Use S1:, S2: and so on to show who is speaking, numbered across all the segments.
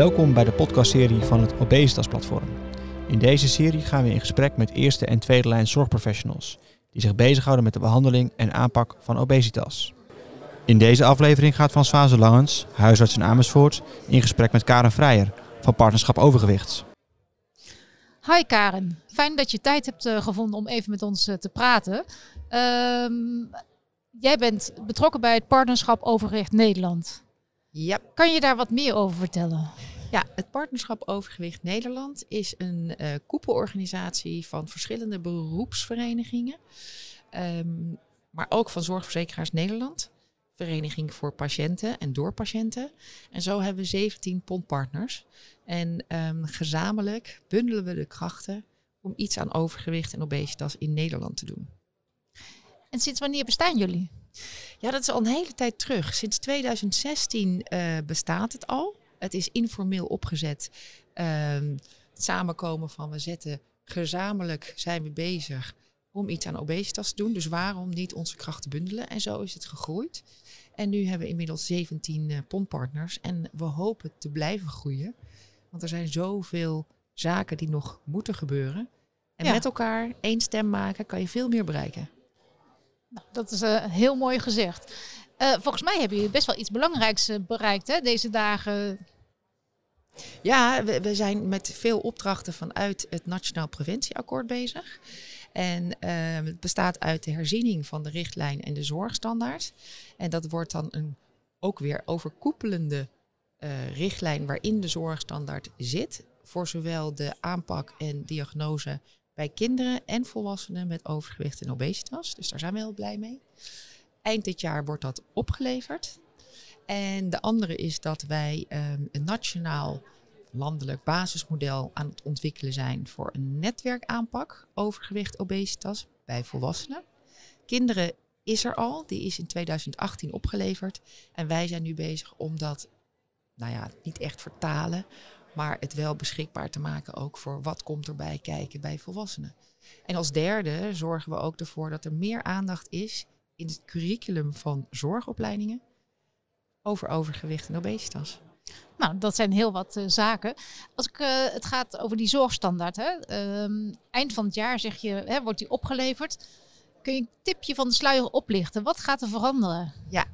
S1: Welkom bij de podcastserie van het Obesitas Platform. In deze serie gaan we in gesprek met eerste en tweede lijn zorgprofessionals die zich bezighouden met de behandeling en aanpak van obesitas. In deze aflevering gaat Zwazen Langens, huisarts in Amersfoort, in gesprek met Karen Vrijer van Partnerschap Overgewicht.
S2: Hi Karen, fijn dat je tijd hebt uh, gevonden om even met ons uh, te praten. Ehm, jij bent betrokken bij het Partnerschap Overgewicht Nederland.
S3: Ja.
S2: Kan je daar wat meer over vertellen?
S3: Ja, het Partnerschap Overgewicht Nederland is een uh, koepelorganisatie van verschillende beroepsverenigingen, um, maar ook van Zorgverzekeraars Nederland, Vereniging voor Patiënten en door patiënten. En zo hebben we 17 pondpartners. En um, gezamenlijk bundelen we de krachten om iets aan overgewicht en obesitas in Nederland te doen.
S2: En sinds wanneer bestaan jullie?
S3: Ja, dat is al een hele tijd terug. Sinds 2016 uh, bestaat het al. Het is informeel opgezet. Um, het samenkomen van we zetten gezamenlijk zijn we bezig om iets aan obesitas te doen. Dus waarom niet onze krachten bundelen? En zo is het gegroeid. En nu hebben we inmiddels 17 uh, pondpartners. En we hopen te blijven groeien. Want er zijn zoveel zaken die nog moeten gebeuren. En ja. met elkaar één stem maken kan je veel meer bereiken.
S2: Nou, dat is uh, heel mooi gezegd. Uh, volgens mij hebben jullie best wel iets belangrijks uh, bereikt hè, deze dagen.
S3: Ja, we, we, zijn met veel opdrachten vanuit het Nationaal Preventieakkoord bezig. En het bestaat uit de herziening van de richtlijn en de zorgstandaard. En dat wordt dan een ook weer overkoepelende richtlijn waarin de zorgstandaard zit. Voor zowel de aanpak en diagnose bij kinderen en volwassenen met overgewicht en obesitas. Dus daar zijn we heel blij mee. Eind dit jaar wordt dat opgeleverd. En de andere is dat wij um, een nationaal landelijk basismodel aan het ontwikkelen zijn voor een netwerkaanpak overgewicht obesitas bij volwassenen. Kinderen is er al, die is in 2018 opgeleverd. En wij zijn nu bezig om dat, nou ja, niet echt vertalen, maar het wel beschikbaar te maken ook voor wat komt erbij kijken bij volwassenen. En als derde zorgen we ook ervoor dat er meer aandacht is in het curriculum van zorgopleidingen over overgewicht en obesitas.
S2: Nou, dat zijn heel wat uh, zaken. Als ik, uh, het gaat over die zorgstandaard, hè, um, eind van het jaar zeg je, hè, wordt die opgeleverd. Kun je een tipje van de sluier oplichten? Wat gaat er veranderen?
S3: Ja,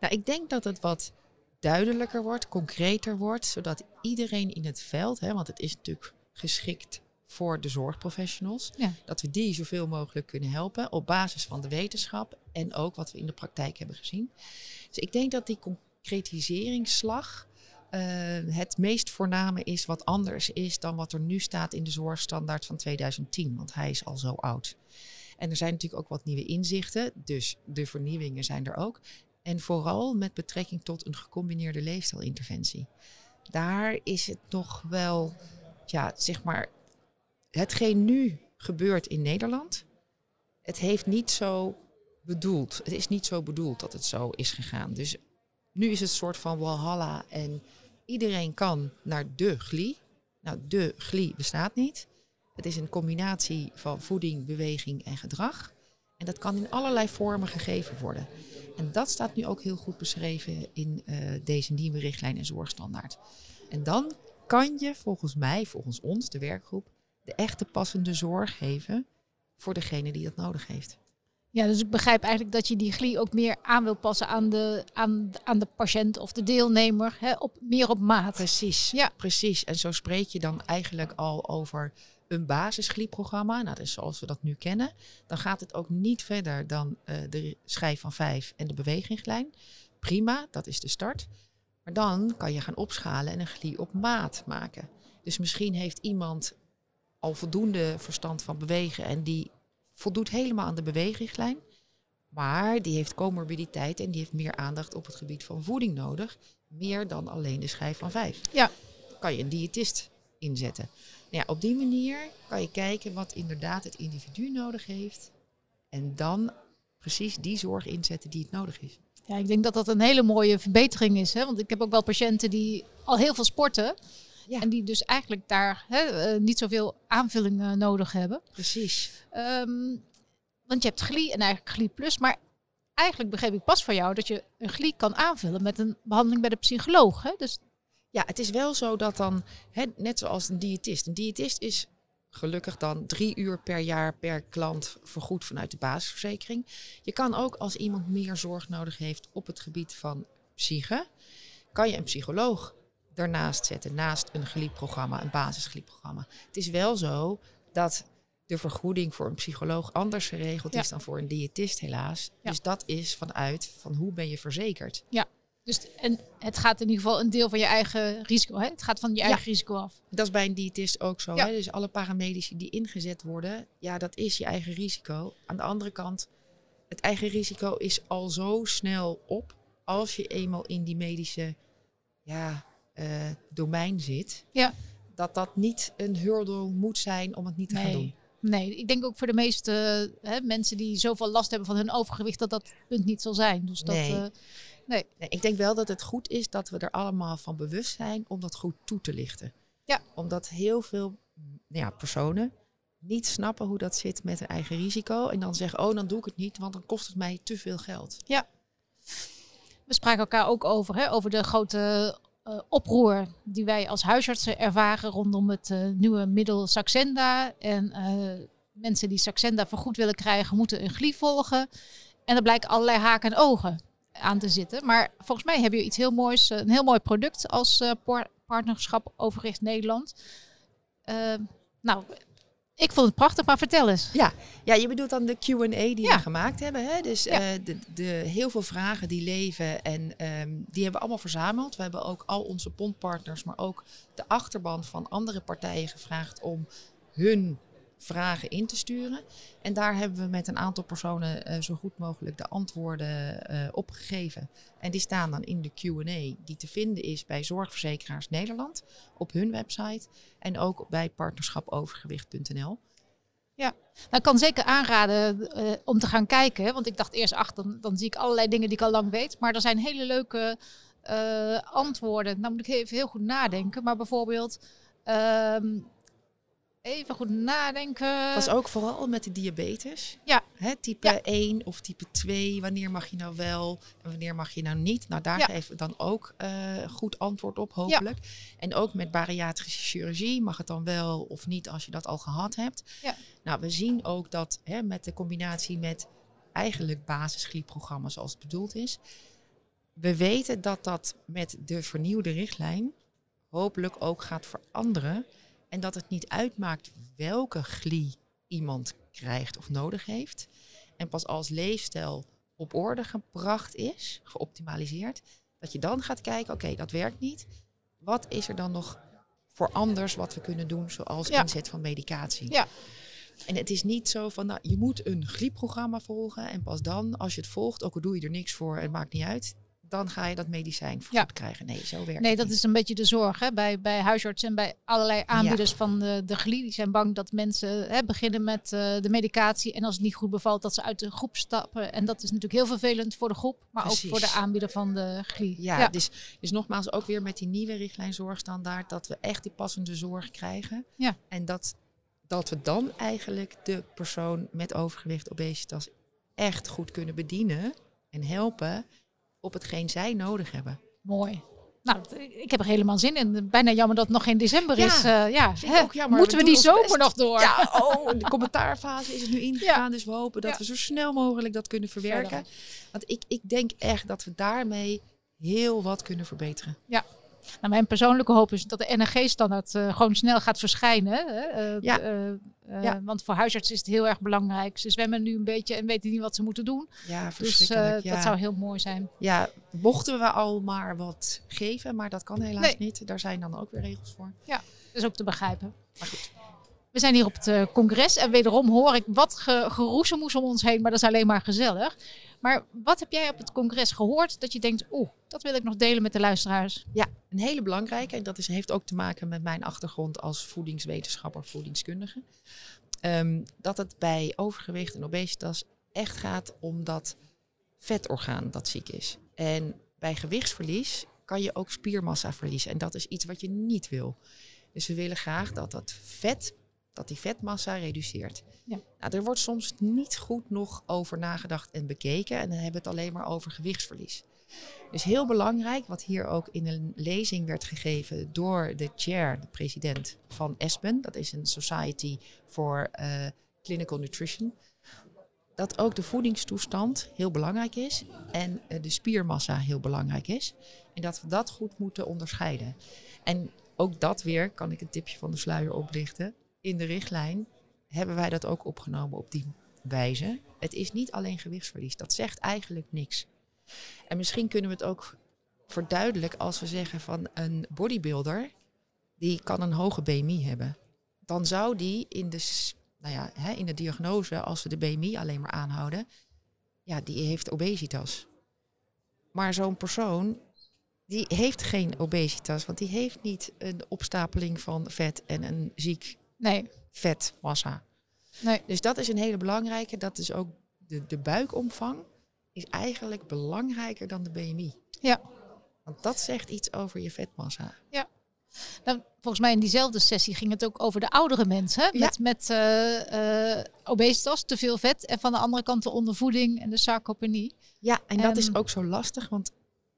S3: nou, ik denk dat het wat duidelijker wordt, concreter wordt, zodat iedereen in het veld, hè, want het is natuurlijk geschikt voor de zorgprofessionals, ja. dat we die zoveel mogelijk kunnen helpen op basis van de wetenschap en ook wat we in de praktijk hebben gezien. Dus ik denk dat die concretiseringsslag uh, het meest voorname is wat anders is dan wat er nu staat in de zorgstandaard van 2010, want hij is al zo oud. En er zijn natuurlijk ook wat nieuwe inzichten, dus de vernieuwingen zijn er ook. En vooral met betrekking tot een gecombineerde leefstijlinterventie. Daar is het nog wel, ja, zeg maar, hetgeen nu gebeurt in Nederland, het heeft niet zo bedoeld. Het is niet zo bedoeld dat het zo is gegaan. Dus nu is het soort van walhalla en iedereen kan naar de GLI. Nou, de GLI bestaat niet. Het is een combinatie van voeding, beweging en gedrag. En dat kan in allerlei vormen gegeven worden. En dat staat nu ook heel goed beschreven in uh, deze nieuwe richtlijn en zorgstandaard. En dan kan je volgens mij, volgens ons, de werkgroep, de echte passende zorg geven voor degene die dat nodig heeft.
S2: Ja, dus ik begrijp eigenlijk dat je die GLI ook meer aan wil passen aan de, aan, aan de patiënt of de deelnemer, hè, op, meer op maat.
S3: Precies, ja. precies. En zo spreek je dan eigenlijk al over een basisglieprogramma, nou, dus zoals we dat nu kennen, dan gaat het ook niet verder dan uh, de schijf van 5 en de beweginglijn. Prima, dat is de start. Maar dan kan je gaan opschalen en een glie op maat maken. Dus misschien heeft iemand al voldoende verstand van bewegen en die voldoet helemaal aan de beweginglijn. Maar die heeft comorbiditeit en die heeft meer aandacht op het gebied van voeding nodig. Meer dan alleen de schijf van 5.
S2: Ja.
S3: Kan je een diëtist inzetten. Nou ja, op die manier kan je kijken wat inderdaad het individu nodig heeft. En dan precies die zorg inzetten die het nodig is.
S2: Ja, ik denk dat dat een hele mooie verbetering is. Hè? Want ik heb ook wel patiënten die al heel veel sporten. Ja. En die dus eigenlijk daar hè, uh, niet zoveel aanvulling nodig hebben.
S3: Precies.
S2: Um, want je hebt GLI en eigenlijk GLI Plus. Maar eigenlijk begreep ik pas van jou dat je een GLI kan aanvullen met een behandeling bij de psycholoog. Hè? Dus
S3: Ja, het is wel zo dat dan, hè, net zoals een diëtist. Een diëtist is gelukkig dan drie uur per jaar per klant vergoed vanuit de basisverzekering. Je kan ook als iemand meer zorg nodig heeft op het gebied van psyche, kan je een psycholoog daarnaast zetten, naast een gliepprogramma, een basisgliepprogramma. Het is wel zo dat de vergoeding voor een psycholoog anders geregeld is dan voor een diëtist helaas. Dus dat is vanuit van hoe ben je verzekerd.
S2: Ja, dus en het gaat in ieder geval een deel van je eigen risico. Hè? Het gaat van je eigen risico af.
S3: Dat is bij een diëtist ook zo. Hè? Dus alle paramedici die ingezet worden, ja, dat is je eigen risico. Aan de andere kant, het eigen risico is al zo snel op als je eenmaal in die medische ja, uh, domein zit. Ja. Dat dat niet een hurdle moet zijn om het niet te gaan doen.
S2: Nee, ik denk ook voor de meeste hè, mensen die zoveel last hebben van hun overgewicht, dat dat punt niet zal zijn. Dus dat, nee. Uh,
S3: nee. nee. Ik denk wel dat het goed is dat we er allemaal van bewust zijn om dat goed toe te lichten. Ja. Omdat heel veel ja, personen niet snappen hoe dat zit met hun eigen risico. En dan zeggen, oh, dan doe ik het niet, want dan kost het mij te veel geld.
S2: Ja. We spraken elkaar ook over, hè, over de grote uh, oproer die wij als huisartsen ervaren rondom het uh, nieuwe middel Saxenda. En uh, mensen die Saxenda vergoed willen krijgen, moeten een glief volgen. En er blijken allerlei haken en ogen aan te zitten. Maar volgens mij heb je iets heel moois, een heel mooi product als partnerschap Overgewicht Nederland. nou, ik vond het prachtig, maar vertel eens.
S3: Ja, ja je bedoelt dan de Q&A die we gemaakt hebben. Hè? Dus uh, de, de, heel veel vragen die leven en um, die hebben we allemaal verzameld. We hebben ook al onze bondpartners, maar ook de achterban van andere partijen gevraagd om hun vragen in te sturen. En daar hebben we met een aantal personen uh, zo goed mogelijk de antwoorden uh, op gegeven. En die staan dan in de QA, die te vinden is bij Zorgverzekeraars Nederland op hun website en ook bij partnerschapovergewicht.nl.
S2: Ja, nou, kan zeker aanraden uh, om te gaan kijken. Want ik dacht eerst, ach, dan, dan zie ik allerlei dingen die ik al lang weet. Maar er zijn hele leuke antwoorden. Nou moet ik even heel goed nadenken. Maar bijvoorbeeld, uh, Even goed nadenken.
S3: Dat was ook vooral met de diabetes. Ja. Hè, type 1 of type 2. Wanneer mag je nou wel en wanneer mag je nou niet? Nou, daar geven we dan ook uh, goed antwoord op, hopelijk. En ook met bariatrische chirurgie mag het dan wel of niet als je dat al gehad hebt. Ja. Nou, we zien ook dat hè, met de combinatie met eigenlijk basisgliepprogramma's zoals het bedoeld is. We weten dat dat met de vernieuwde richtlijn hopelijk ook gaat veranderen. En dat het niet uitmaakt welke glie iemand krijgt of nodig heeft. En pas als leefstijl op orde gebracht is, geoptimaliseerd, dat je dan gaat kijken, oké, dat werkt niet. Wat is er dan nog voor anders wat we kunnen doen, zoals inzet van medicatie? Ja. En het is niet zo van, nou, je moet een gliepprogramma volgen en pas dan, als je het volgt, ook al doe je er niks voor, het maakt niet uit, dan ga je dat medicijn ja. krijgen. Nee, zo werkt
S2: Nee, dat is een beetje de zorg hè? Bij, bij huisartsen en bij allerlei aanbieders van de, de GLI. Die zijn bang dat mensen hè, beginnen met uh, de medicatie en als het niet goed bevalt, dat ze uit de groep stappen. En dat is natuurlijk heel vervelend voor de groep, maar ook voor de aanbieder van de GLI.
S3: Ja, ja, Dus, dus nogmaals ook weer met die nieuwe richtlijn zorgstandaard, dat we echt die passende zorg krijgen. Ja. En dat, dat we dan eigenlijk de persoon met overgewicht, obesitas echt goed kunnen bedienen en helpen op hetgeen zij nodig hebben.
S2: Mooi. Nou, ik heb er helemaal zin in. Bijna jammer dat het nog geen december is. Uh, ja, jammer. Moeten we, die zomer nog door?
S3: Ja, oh, de commentaarfase is het nu ingegaan. Dus we hopen dat we zo snel mogelijk dat kunnen verwerken. Want ik, ik denk echt dat we daarmee heel wat kunnen verbeteren.
S2: Ja, nou, mijn persoonlijke hoop is dat de NRG-standaard uh, gewoon snel gaat verschijnen. Hè? Uh, ja. Uh, ja. Want voor huisartsen is het heel erg belangrijk. Ze zwemmen nu een beetje en weten niet wat ze moeten doen. Ja, dus ja. dat zou heel mooi zijn.
S3: Ja, mochten we al maar wat geven, maar dat kan helaas niet. Daar zijn dan ook weer regels voor.
S2: Ja, dat is ook te begrijpen. Maar goed. We zijn hier op het congres en wederom hoor ik wat ge geroezemoes om ons heen, maar dat is alleen maar gezellig. Maar wat heb jij op het congres gehoord dat je denkt, oeh, dat wil ik nog delen met de luisteraars?
S3: Ja, een hele belangrijke. En dat is, heeft ook te maken met mijn achtergrond als voedingswetenschapper, voedingskundige. Um, dat het bij overgewicht en obesitas echt gaat om dat vetorgaan dat ziek is. En bij gewichtsverlies kan je ook spiermassa verliezen. En dat is iets wat je niet wil. Dus we willen graag dat dat vet dat die vetmassa reduceert. Ja. Nou, er wordt soms niet goed nog over nagedacht en bekeken. En dan hebben we het alleen maar over gewichtsverlies. Dus heel belangrijk, wat hier ook in een lezing werd gegeven door de chair, de president van ESPEN. Dat is een Society for uh, Clinical Nutrition. Dat ook de voedingstoestand heel belangrijk is en uh, de spiermassa heel belangrijk is. En dat we dat goed moeten onderscheiden. En ook dat weer, kan ik een tipje van de sluier oplichten. In de richtlijn hebben wij dat ook opgenomen op die wijze. Het is niet alleen gewichtsverlies. Dat zegt eigenlijk niks. En misschien kunnen we het ook verduidelijken als we zeggen van een bodybuilder, die kan een hoge BMI hebben. Dan zou die in de, nou ja, hè, in de diagnose, als we de BMI alleen maar aanhouden, ja, die heeft obesitas. Maar zo'n persoon, die heeft geen obesitas, want die heeft niet een opstapeling van vet en een ziek nee. vetmassa. Nee. Dus dat is een hele belangrijke. Dat is ook de, de buikomvang is eigenlijk belangrijker dan de BMI. Ja. Want dat zegt iets over je vetmassa.
S2: Ja. Nou, volgens mij in diezelfde sessie ging het ook over de oudere mensen. Met, met uh, uh, obesitas, te veel vet. En van de andere kant de ondervoeding en de sarcopenie.
S3: Ja, en dat is ook zo lastig. Want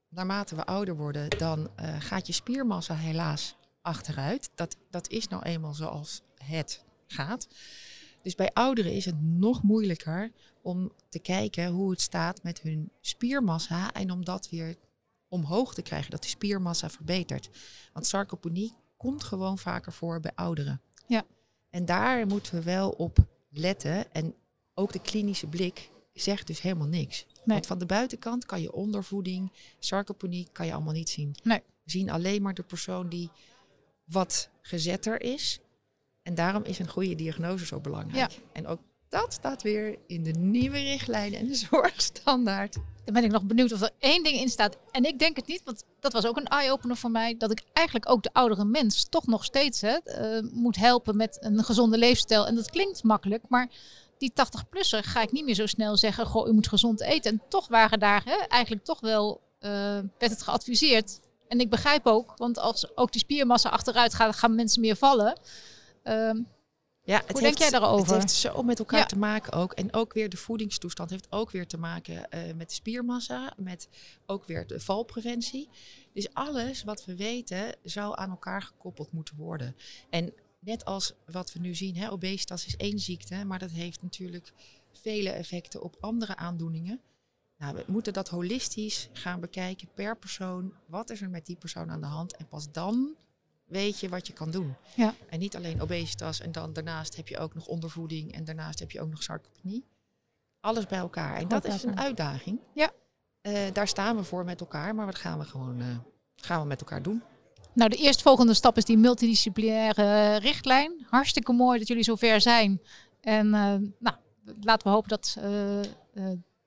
S3: naarmate we ouder worden, dan uh, gaat je spiermassa helaas achteruit. Dat, dat is nou eenmaal zoals het gaat. Dus bij ouderen is het nog moeilijker om te kijken hoe het staat met hun spiermassa en om dat weer omhoog te krijgen, dat de spiermassa verbetert. Want sarcopenie komt gewoon vaker voor bij ouderen. Ja. En daar moeten we wel op letten. En ook de klinische blik zegt dus helemaal niks. Want van de buitenkant kan je ondervoeding, sarcopenie, kan je allemaal niet zien. Nee. We zien alleen maar de persoon die wat gezetter is. En daarom is een goede diagnose zo belangrijk. Ja. En ook dat staat weer in de nieuwe richtlijnen en de zorgstandaard.
S2: Dan ben ik nog benieuwd of er één ding in staat. En ik denk het niet, want dat was ook een eye-opener voor mij. Dat ik eigenlijk ook de oudere mens toch nog steeds hè, uh, moet helpen met een gezonde leefstijl. En dat klinkt makkelijk, maar die 80-plusser ga ik niet meer zo snel zeggen: Goh, u moet gezond eten. En toch waren daar hè, eigenlijk toch wel, uh, werd het geadviseerd. En ik begrijp ook, want als ook die spiermassa achteruit gaat, gaan mensen meer vallen. Uh, ja, het Hoe heeft, denk jij daarover?
S3: Het heeft zo met elkaar te maken ook. En ook weer de voedingstoestand heeft ook weer te maken uh, met de spiermassa, met ook weer de valpreventie. Dus alles wat we weten zou aan elkaar gekoppeld moeten worden. En net als wat we nu zien, hè, obesitas is één ziekte, maar dat heeft natuurlijk vele effecten op andere aandoeningen. Nou, we moeten dat holistisch gaan bekijken per persoon. Wat is er met die persoon aan de hand? En pas dan weet je wat je kan doen. Ja. En niet alleen obesitas en dan daarnaast heb je ook nog ondervoeding en daarnaast heb je ook nog sarcopenie. Alles bij elkaar. En dat is een uitdaging. Ja. Uh, daar staan we voor met elkaar, maar wat gaan we gewoon uh, gaan we met elkaar doen?
S2: Nou, de eerstvolgende stap is die multidisciplinaire richtlijn. Hartstikke mooi dat jullie zover zijn. En uh, nou, laten we hopen dat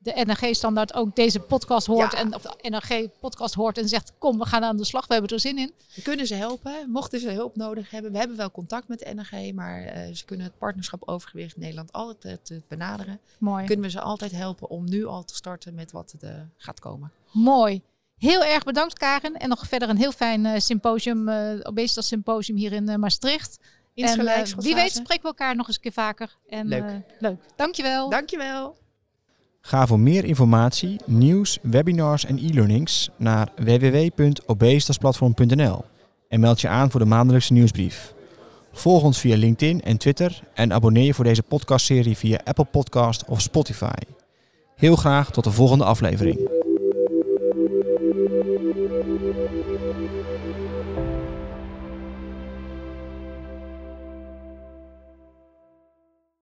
S2: de NRG-standaard ook deze podcast hoort. En of de NRG-podcast hoort en zegt: Kom, we gaan aan de slag, we hebben er zin in.
S3: We kunnen ze helpen, mochten ze hulp nodig hebben. We hebben wel contact met de NRG, maar uh, ze kunnen het partnerschap Overgewicht Nederland altijd uh, benaderen. Mooi. Kunnen we ze altijd helpen om nu al te starten met wat er uh, gaat komen.
S2: Mooi. Heel erg bedankt, Karen. En nog verder een heel fijn symposium, obesitas symposium hier in Maastricht. En, wie weet spreken we elkaar nog eens een keer vaker. En, leuk. leuk. Dankjewel.
S3: Dankjewel.
S1: Ga voor meer informatie, nieuws, webinars en e-learnings naar www.obesitasplatform.nl en meld je aan voor de maandelijkse nieuwsbrief. Volg ons via LinkedIn en Twitter en abonneer je voor deze podcastserie via Apple Podcast of Spotify. Heel graag tot de volgende aflevering.